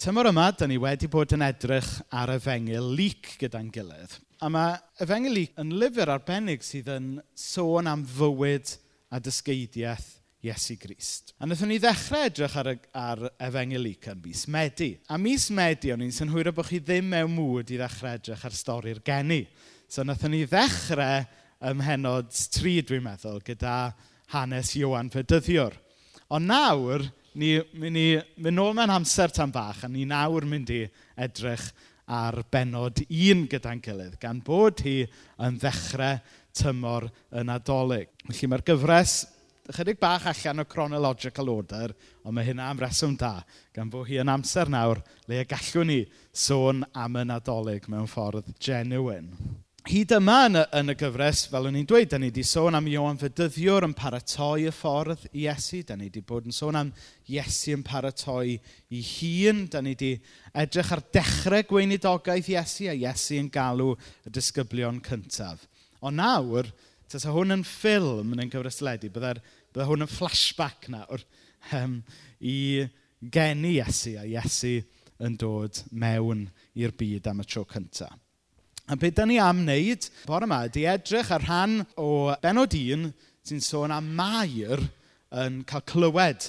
Tymor yma, da ni wedi bod yn edrych ar efengil lyc gyda'n gilydd. A mae efengil lyc yn lyfr arbennig sydd yn sôn am fywyd a dysgeidiaeth Iesu Grist. A wnaethon ni ddechrau edrych ar, ar efengil lyc yn mis Medi. A mis Medi, o'n i'n synhwyro bod chi ddim mewn mwyd i ddechrau edrych ar stori'r geni. So wnaethon ni ddechrau ym mhenod 3, dwi'n meddwl, gyda hanes Iwan Fedyddiwr. Ond nawr, ni mynd i mynd nôl mewn amser tan bach, a ni nawr mynd i edrych ar benod un gyda'n gilydd, gan bod hi yn ddechrau tymor yn adolyg. Felly mae'r gyfres ychydig bach allan o chronological order, ond mae hynna am reswm da, gan bod hi yn amser nawr le gallwn ni sôn am y Nadolig mewn ffordd genuine hyd yma yn y, yn y gyfres, fel o'n i'n dweud, da ni wedi sôn am Iwan Fydyddiwr yn paratoi y ffordd i Iesu. Da ni wedi bod yn sôn am Iesu yn paratoi i hun. Da ni wedi edrych ar dechrau gweinidogaeth Iesu a Iesu yn galw y disgyblion cyntaf. Ond nawr, tasa hwn yn ffilm yn gyfresledu, byddai, bydda hwn yn flashback nawr um, i geni Iesu a Iesu yn dod mewn i'r byd am y tro cyntaf. A beth da ni am wneud bore yma ydy edrych ar rhan o benod un sy'n sôn am Mair yn cael clywed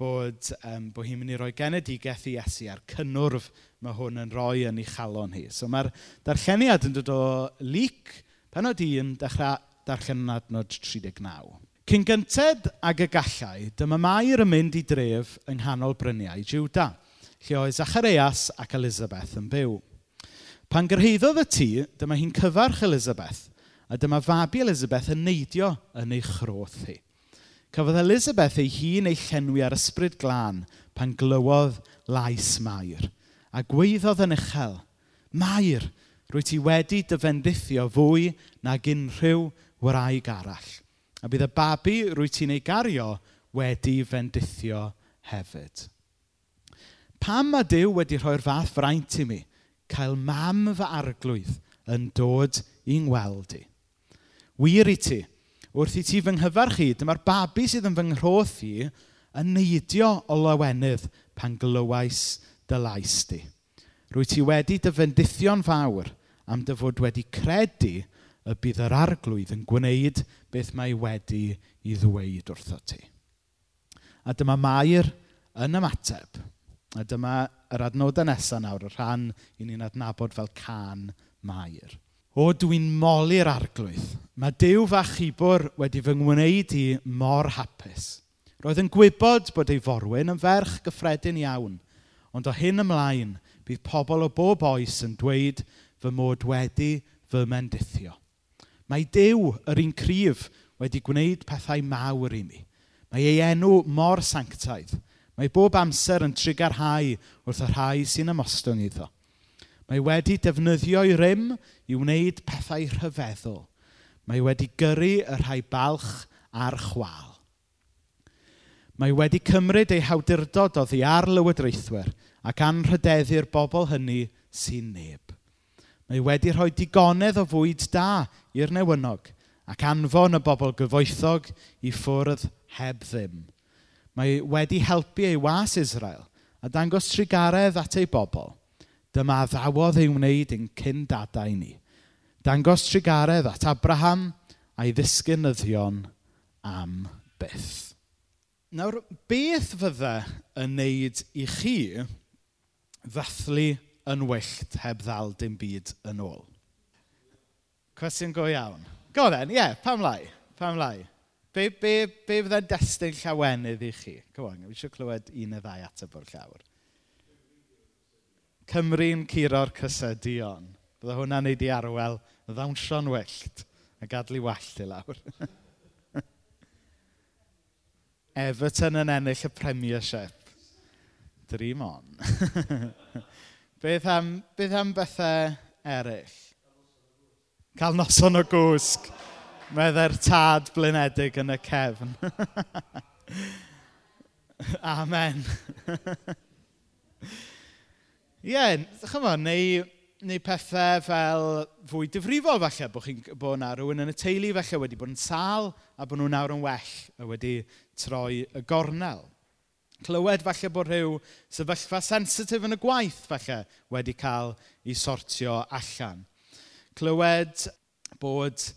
bod, um, bod hi'n mynd i roi genedigaeth i Iesu a'r cynnwrf mae hwn yn rhoi yn ei chalon hi. So mae'r darlleniad yn dod o lyc penod un dechrau darllen yn adnod 39. Cyn gynted ag y gallai, dyma Mair yn mynd i dref yng nghanol bryniau Jiwda, lle oedd Zacharias ac Elizabeth yn byw. Pan gyrhaeddodd y tŷ, dyma hi'n cyfarch Elizabeth, a dyma fabi Elizabeth yn neidio yn ei chroth hi. Cafodd Elizabeth ei hun ei llenwi ar ysbryd glân pan glywodd lais mair, a gweiddodd yn uchel, Mair, rwy ti wedi dyfendithio fwy nag unrhyw wraig arall, a bydd y babi rwy ti'n ei gario wedi fendithio hefyd. Pam mae Dyw wedi rhoi'r fath fraint i mi – cael mam fy arglwydd yn dod i'n weld i. Wir i ti, wrth i ti fy nghyfarch i, dyma'r babi sydd yn fy nghroth i yn neidio o lawenydd pan glywais dy lais di. Rwy ti wedi dyfendithio'n fawr am dy fod wedi credu y bydd yr arglwydd yn gwneud beth mae wedi i ddweud wrtho ti. A dyma Mair yn ymateb A dyma yr adnodau nesaf nawr, y rhan i ni'n adnabod fel can mair. O, dwi'n moli'r arglwydd. Mae Dyw fach ibwr wedi fy ngwneud i mor hapus. Roedd yn gwybod bod ei forwyn yn ferch gyffredin iawn, ond o hyn ymlaen, bydd pobl o bob oes yn dweud fy mod wedi fy mendithio. Mae Dyw yr un cryf wedi gwneud pethau mawr i mi. Mae ei enw mor sanctaidd. Mae bob amser yn trigarhau wrth y rhai sy'n ymostwng iddo. Mae wedi defnyddio'i rym i wneud pethau rhyfeddol. Mae wedi gyrru y rhai balch a'r chwal. Mae wedi cymryd ei hawdurdod oddi ar lywodraethwyr ac anrhydeddu'r bobl hynny sy'n neb. Mae wedi rhoi digonedd o fwyd da i'r newynog ac anfon y bobl gyfoethog i ffwrdd heb ddim. Mae wedi helpu ei was Israel a dangos trigaredd at ei bobl. Dyma ddawodd ei wneud yn cyn dadau ni. Dangos trigaredd at Abraham a'i ddisgynyddion am byth. Nawr, beth fydde yn wneud i chi ddathlu yn wyllt heb ddal dim byd yn ôl? Cwestiwn go iawn. Go then, ie, yeah, pam lai, pam lai. Be, be, be fydda'n destun llawenydd i chi? Come on, fi eisiau clywed un neu ddau ateb o'r llawr. Cymru'n curo'r cysydion. Bydda hwnna'n neud i arwel ddawnsio'n wyllt a gadlu wallt i lawr. Everton yn ennill y Premiership. Dream on. beth, am, beth am bethau eraill? Cael noson o gwsg. Meddai'r tad blinedig yn y cefn. Amen. Ie, yeah, chymod, neu, neu pethau fel fwy difrifol falle, bod chi'n bod yna rhywun yn y teulu falle wedi bod yn sal a bod nhw nawr yn well a wedi troi y gornel. Clywed falle bod rhyw sefyllfa sensitif yn y gwaith falle wedi cael ei sortio allan. Clywed bod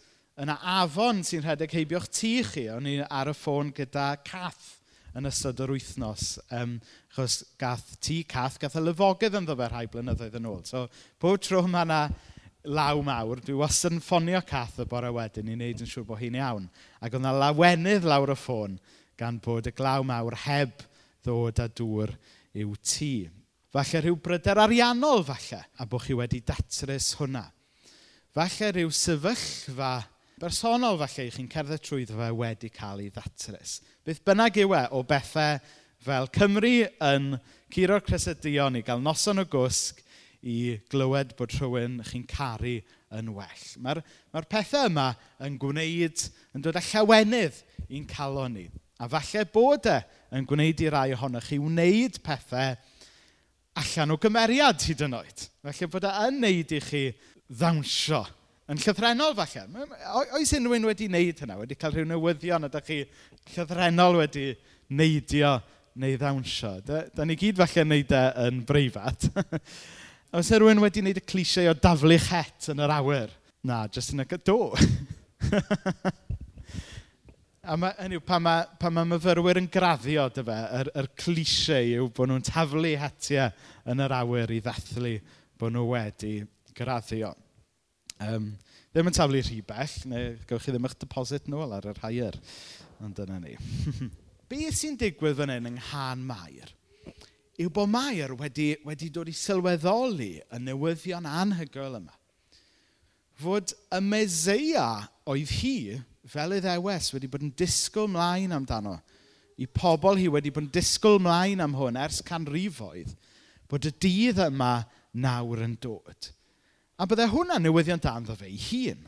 yna afon sy'n rhedeg heibio'ch tŷ chi. O'n i ar y ffôn gyda cath yn ystod yr wythnos. Um, achos gath tŷ cath, gath y lyfogydd yn ddofer rhai blynyddoedd yn ôl. So, pob tro mae yna law mawr, dwi wastad yn ffonio cath y bore wedyn i wneud yn siŵr bod hi'n iawn. Ac oedd yna lawenydd lawr y ffôn gan bod y glaw mawr heb ddod a dŵr i'w tŷ. Falle rhyw bryder ariannol falle, a bod chi wedi datrys hwnna. Falle rhyw sefyllfa bersonol falle i chi'n cerdded trwyddo fe wedi cael ei ddatrys. Beth bynnag yw e o bethau fel Cymru yn curo'r cresedion i gael noson o gwsg i glywed bod rhywun chi'n caru yn well. Mae'r mae pethau yma yn gwneud, yn dod â llawenydd i'n calon ni. A falle bod e yn gwneud i rai ohonoch chi wneud pethau allan o gymeriad hyd yn oed. Felly bod e yn wneud i chi ddawnsio yn llythrenol falle. Oes unrhyw wedi wneud hynna? Wedi cael rhyw newyddion ydych chi llythrenol wedi neidio neu ddawnsio? Da, da ni gyd falle wneud e yn breifat. Oes e rhywun wedi wneud y clisiau o daflu het yn yr awyr? Na, jyst yn y do. a ma, hynny pan mae pa ma myfyrwyr yn graddio, dy fe, yr, yr clisiau yw bod nhw'n taflu hetiau yn yr awyr i ddathlu bod nhw wedi graddio. Um, ddim yn taflu rhy bell, neu gewch chi ddim eich deposit nôl ar yr hair. Ond dyna ni. Beth sy'n digwydd fan hyn yng Nghan Mair yw bod Mair wedi, wedi dod i sylweddoli y newyddion anhygoel yma. Fod y meseia oedd hi, fel y ddewes, wedi bod yn disgwyl mlaen amdano. I pobl hi wedi bod yn disgwyl mlaen am hwn ers canrifoedd, bod y dydd yma nawr yn dod. A byddai hwnna'n newyddion da ddo fe ei hun.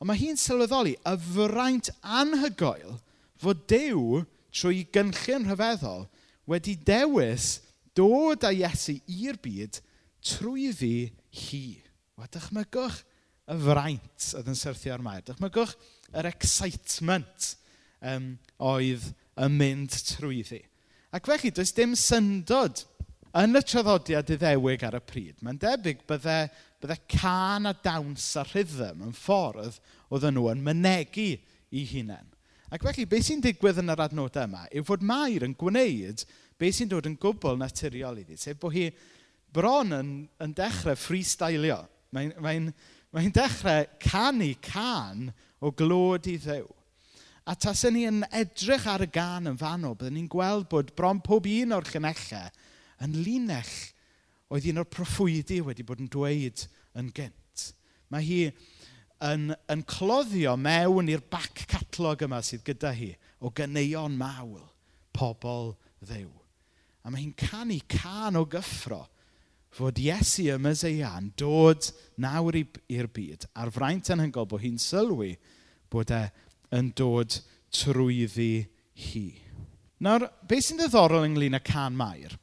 Ond mae hi'n sylweddoli y fraint anhygoel fod Dew trwy gynllun rhyfeddol wedi dewis dod â Iesu i'r byd trwy ddi hi. Wa, dychmygwch y fraint oedd yn syrthio ar mair. Dychmygwch yr excitement um, oedd yn mynd trwy ddi. Ac felly, does dim syndod yn y traddodiad iddewig ar y pryd. Mae'n debyg byddai Byddai can a dawns a rhythm yn ffordd oedden nhw yn mynegu i hunain. Ac felly, beth sy'n digwydd yn yr adnodau yma yw fod Mair yn gwneud beth sy'n dod yn gwbl naturiol iddi. Sef bod hi bron yn, yn dechrau freestylio. Mae'n mae n, mae dechrau canu can o glod i ddew. A tas ni yn edrych ar y gan yn fanno, byddwn ni'n gweld bod bron pob un o'r llynellau yn linell oedd un o'r proffwydi wedi bod yn dweud yn gynt. Mae hi yn, yn cloddio mewn i'r bac catalog yma sydd gyda hi o gyneuon mawl, pobl ddew. A mae hi'n canu can o gyffro fod Iesu y Meseia'n dod nawr i'r byd a'r fraint anhygol bod hi'n sylwi bod e yn dod trwyddi hi. Nawr, beth sy'n ddiddorol ynglyn â can mair?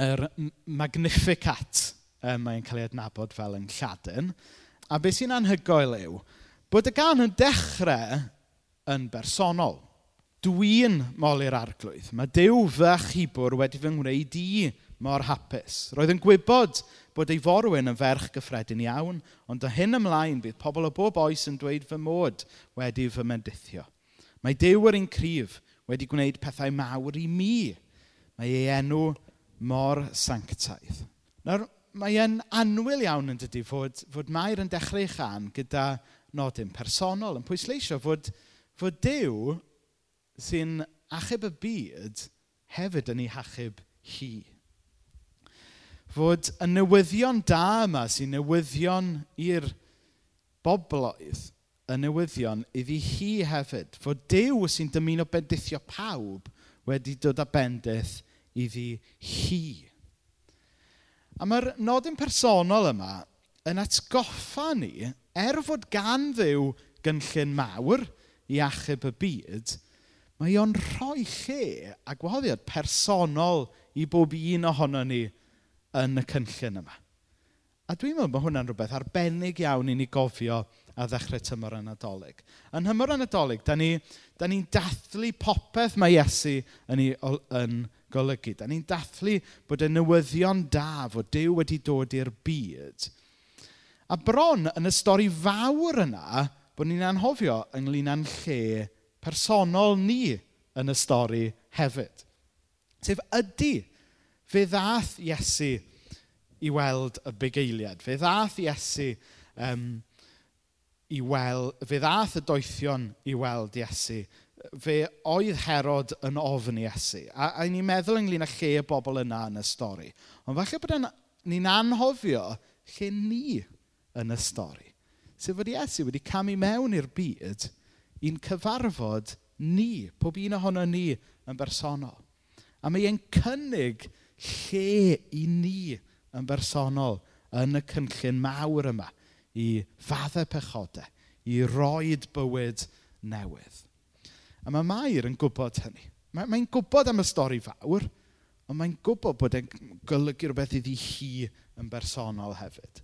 yr Magnificat yy mae'n cael ei adnabod fel yn Lladin. A beth sy'n anhygoel yw bod y gan yn dechrau yn bersonol. Dwi'n moli'r arglwydd. Mae Dyw fy achubwr wedi fy ngwneud i mor hapus. Roedd yn gwybod bod ei forwyn yn ferch gyffredin iawn, ond o hyn ymlaen bydd pobl o bob oes yn dweud fy mod wedi fy mendithio. Mae Dyw yr un cryf wedi gwneud pethau mawr i mi. Mae ei enw mor sanctaidd. Nawr, mae e'n anwyl iawn yn dydy fod, fod Mair yn dechrau chan gyda nodyn personol, yn pwysleisio fod, fod Dyw sy'n achub y byd hefyd yn ei hachub hi. Fod y newyddion da yma sy'n newyddion i'r bobloedd, y newyddion iddi hi hefyd. Fod Dyw sy'n dymuno bendithio pawb wedi dod â bendith iddi hi. A mae'r nodyn personol yma yn atgoffa ni, er fod gan ddiw gynllun mawr i achub y byd, mae o'n rhoi lle a gwahoddiad personol i bob un ohono ni yn y cynllun yma. A dwi'n meddwl bod hwnna'n rhywbeth arbennig iawn i ni gofio a ddechrau tymor anadolig. Yn hymor anadolig, da ni'n ni, da ni dathlu popeth mae Iesu yn ei, yn golygu. Da ni'n dathlu bod y newyddion da fod Dyw wedi dod i'r byd. A bron yn y stori fawr yna, bod ni'n anhofio ynglyn â'n lle personol ni yn y stori hefyd. Sef ydy fe ddath Iesu i weld y bugeiliad. Fe ddath Iesu um, i weld, fe ddath y doethion i weld Iesu fe oedd Herod yn ofn Iesu. A, a ni'n meddwl ynglyn â lle y bobl yna yn y stori. Ond falle bod ni'n anhofio lle ni yn y stori. Sef fod Iesu wedi camu mewn i'r byd i'n cyfarfod ni, pob un ohono ni yn bersonol. A mae e'n cynnig lle i ni yn bersonol yn y cynllun mawr yma i faddau pechodau, i roed bywyd newydd. A mae Mair yn gwybod hynny. Mae'n Mae, gwybod am y stori fawr, ond mae'n gwybod bod e'n golygu rhywbeth iddi hi yn bersonol hefyd.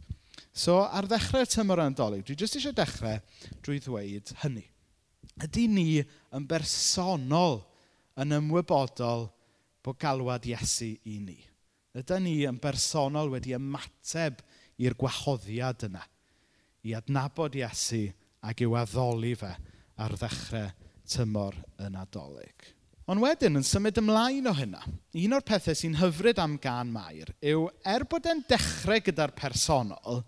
So, ar ddechrau'r tymor yn dolyg, dwi jyst eisiau dechrau drwy ddweud hynny. Ydy ni yn bersonol yn ymwybodol bod galwad Iesu i ni? Ydy ni yn bersonol wedi ymateb i'r gwahoddiad yna i adnabod Iesu ac i'w addoli fe ar ddechrau tymor yn adolyg. Ond wedyn, yn symud ymlaen o hynna, un o'r pethau sy'n hyfryd am gan Mair yw, er bod e'n dechrau gyda'r personol,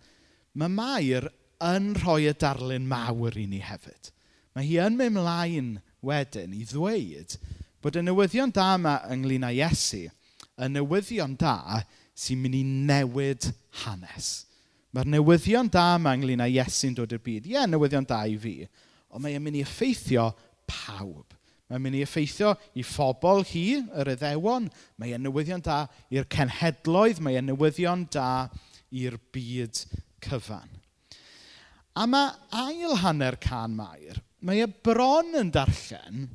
mae Mair yn rhoi y darlun mawr i ni hefyd. Mae hi yn mynd mlaen wedyn i ddweud bod y newyddion da yma ynglyn â Iesu y newyddion da sy'n mynd i newid hanes. Mae'r newyddion da yma ynglyn â Iesu'n dod i'r byd. Ie, newyddion da i fi, ond mae'n mynd i effeithio pawb. Mae'n mynd i effeithio i phobl hi, yr iddewon. Mae e'n newyddion da i'r cenhedloedd. Mae e'n newyddion da i'r byd cyfan. A mae ail hanner can mair, mae e bron yn darllen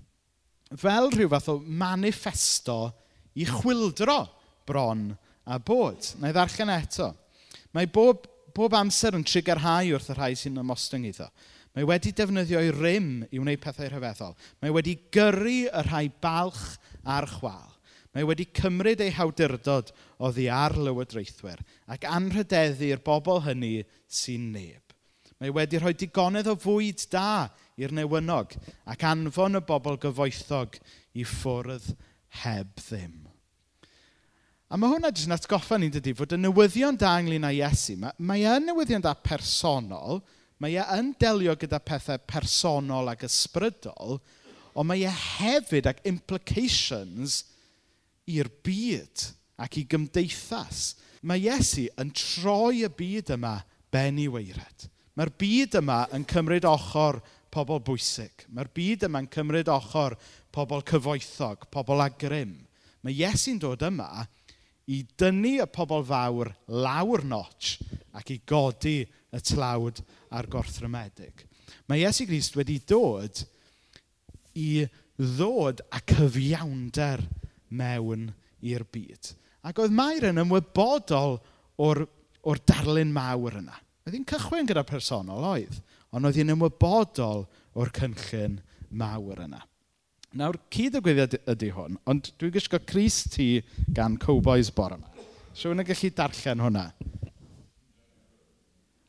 fel rhyw fath o manifesto i chwildro bron a bod. Na i ddarllen eto. Mae bob, bob amser yn trigarhau wrth y rhai sy'n ymostyn iddo. Mae wedi defnyddio ei rym i wneud pethau rhyfeddol. Mae wedi gyrru y rhai balch a'r chwal. Mae wedi cymryd ei hawdurdod oddi ar lywodraethwyr ac anrhydeddu'r bobl hynny sy'n neb. Mae wedi rhoi digonedd o fwyd da i'r newynog ac anfon y bobl gyfoethog i ffwrdd heb ddim. A mae hwnna jyst yn atgoffa ni'n dydi fod y newyddion da ynglyn â Iesu, mae, mae y newyddion da personol, Mae e yn delio gyda pethau personol ac ysbrydol, ond mae e hefyd ac implications i'r byd ac i gymdeithas. Mae Iesu yn troi y byd yma ben i weired. Mae'r byd yma yn cymryd ochr pobl bwysig. Mae'r byd yma'n cymryd ochr pobl cyfoethog, pobl agrym. Mae Iesu'n dod yma i dynnu y pobl fawr lawr notch ac i godi y tlawd a'r gorthrymedig. Mae Iesu Grist wedi dod i ddod â cyfiawnder mewn i'r byd. Ac oedd Mair yn ymwybodol o'r, or darlun mawr yna. Oedd hi'n cychwyn gyda personol oedd, ond oedd hi'n ymwybodol o'r cynllun mawr yna. Nawr, cyd y gwyddiad ydy hwn, ond dwi'n gwisgo Cris T gan Cowboys bore yma. Siwn yn gallu darllen hwnna?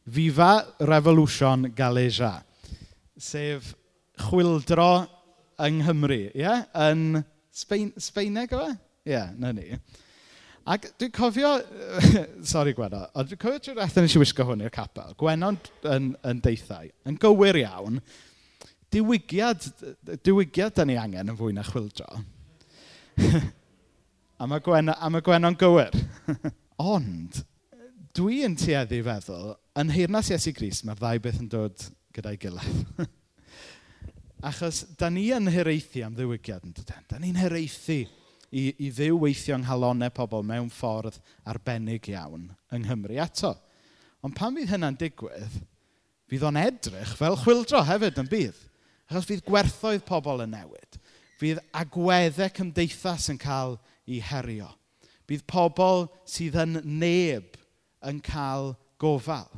Viva Revolution Galeja, sef chwildro yng Nghymru, ie? Yeah? Yn Sbein, Sbeineg o fe? Ie, yeah, na ni. Ac dwi'n cofio, sori Gwenno, ond dwi'n cofio trwy'r eithaf nes i wisgo hwn i'r capel, Gwenno'n yn, yn deithau, yn gywir iawn, diwygiad, diwygiad da ni angen yn fwy na chwildro. a mae Gwenno, a mae Gwenno'n gywir. ond, dwi yn tueddu feddwl, Yn heirnas Iesu Gris, mae'r ddau beth yn dod gyda'i gilydd. Achos, da ni yn hiraethu am ddiwygiad yn dydyn. Da ni'n hiraethu i, i ddiw weithio yng nghalonau pobl mewn ffordd arbennig iawn yng Nghymru eto. Ond pan fydd hynna'n digwydd, fydd o'n edrych fel chwildro hefyd yn bydd. Achos fydd gwerthoedd pobl yn newid. Fydd agweddau cymdeithas yn cael ei herio. Bydd pobl sydd yn neb yn cael gofal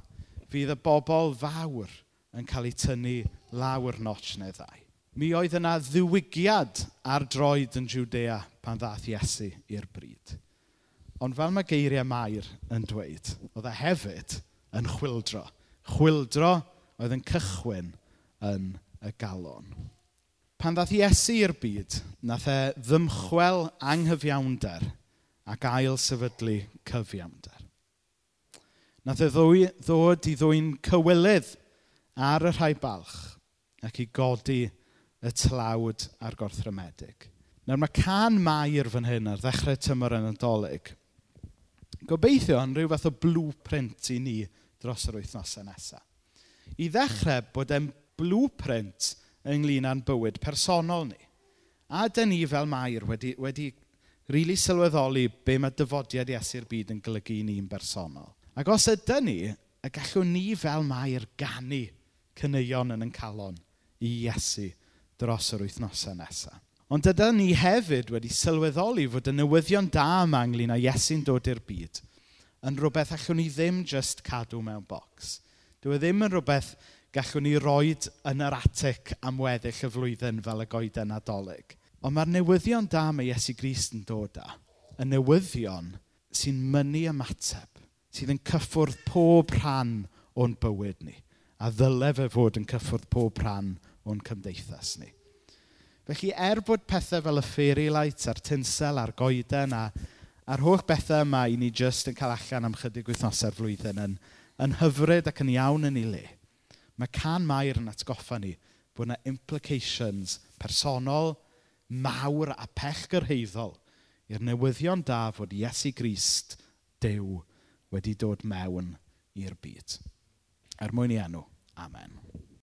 fydd y bobl fawr yn cael eu tynnu lawr notch neu ddau. Mi oedd yna ddiwygiad ar droed yn Judea pan ddath Iesu i'r bryd. Ond fel mae geiriau Mair yn dweud, oedd e hefyd yn chwildro. Chwildro oedd yn cychwyn yn y galon. Pan ddath Iesu i'r byd, nath e ddymchwel anghyfiawnder ac ail sefydlu cyfiawnder. Nath e ddwy, ddod i ddwy'n cywilydd ar y rhai balch ac i godi y tlawd a'r gorthrymedig. Nawr mae can mair fan hyn ar ddechrau tymor yn adolyg. Gobeithio yn rhyw fath o blueprint i ni dros yr wythnosau nesaf. I ddechrau bod e'n blueprint ynglyn â'n bywyd personol ni. A dyn ni fel mair wedi, wedi rili really sylweddoli be mae dyfodiad Iesu'r byd yn golygu i ni'n bersonol. Ac os ydyn ni, y gallwn ni fel Mair ganu caneuon yn yn calon i Iesu dros yr wythnosau nesaf. Ond dyda ni hefyd wedi sylweddoli fod y newyddion da yma ynglyn â Iesu'n dod i'r byd yn rhywbeth allwn ni ddim just cadw mewn bocs. Dyw e ddim yn rhywbeth gallwn ni roed yn yr atic am weddill y flwyddyn fel y goeden adolyg. Ond mae'r newyddion da mae Iesu Grist yn dod â, y newyddion sy'n mynnu ymateb sydd yn cyffwrdd pob rhan o'n bywyd ni. A ddyle fe fod yn cyffwrdd pob rhan o'n cymdeithas ni. Felly, er bod pethau fel y fairy lights a'r tinsel a'r goeden a, a'r holl bethau yma i ni jyst yn cael allan am chydig wythnosau'r flwyddyn yn, yn hyfryd ac yn iawn yn ei le, mae can mair yn atgoffa ni bod yna implications personol, mawr a pechgyrheiddol i'r newyddion da fod Iesu Grist, Dew, wedi dod mewn i'r byd. Er mwyn i enw, amen.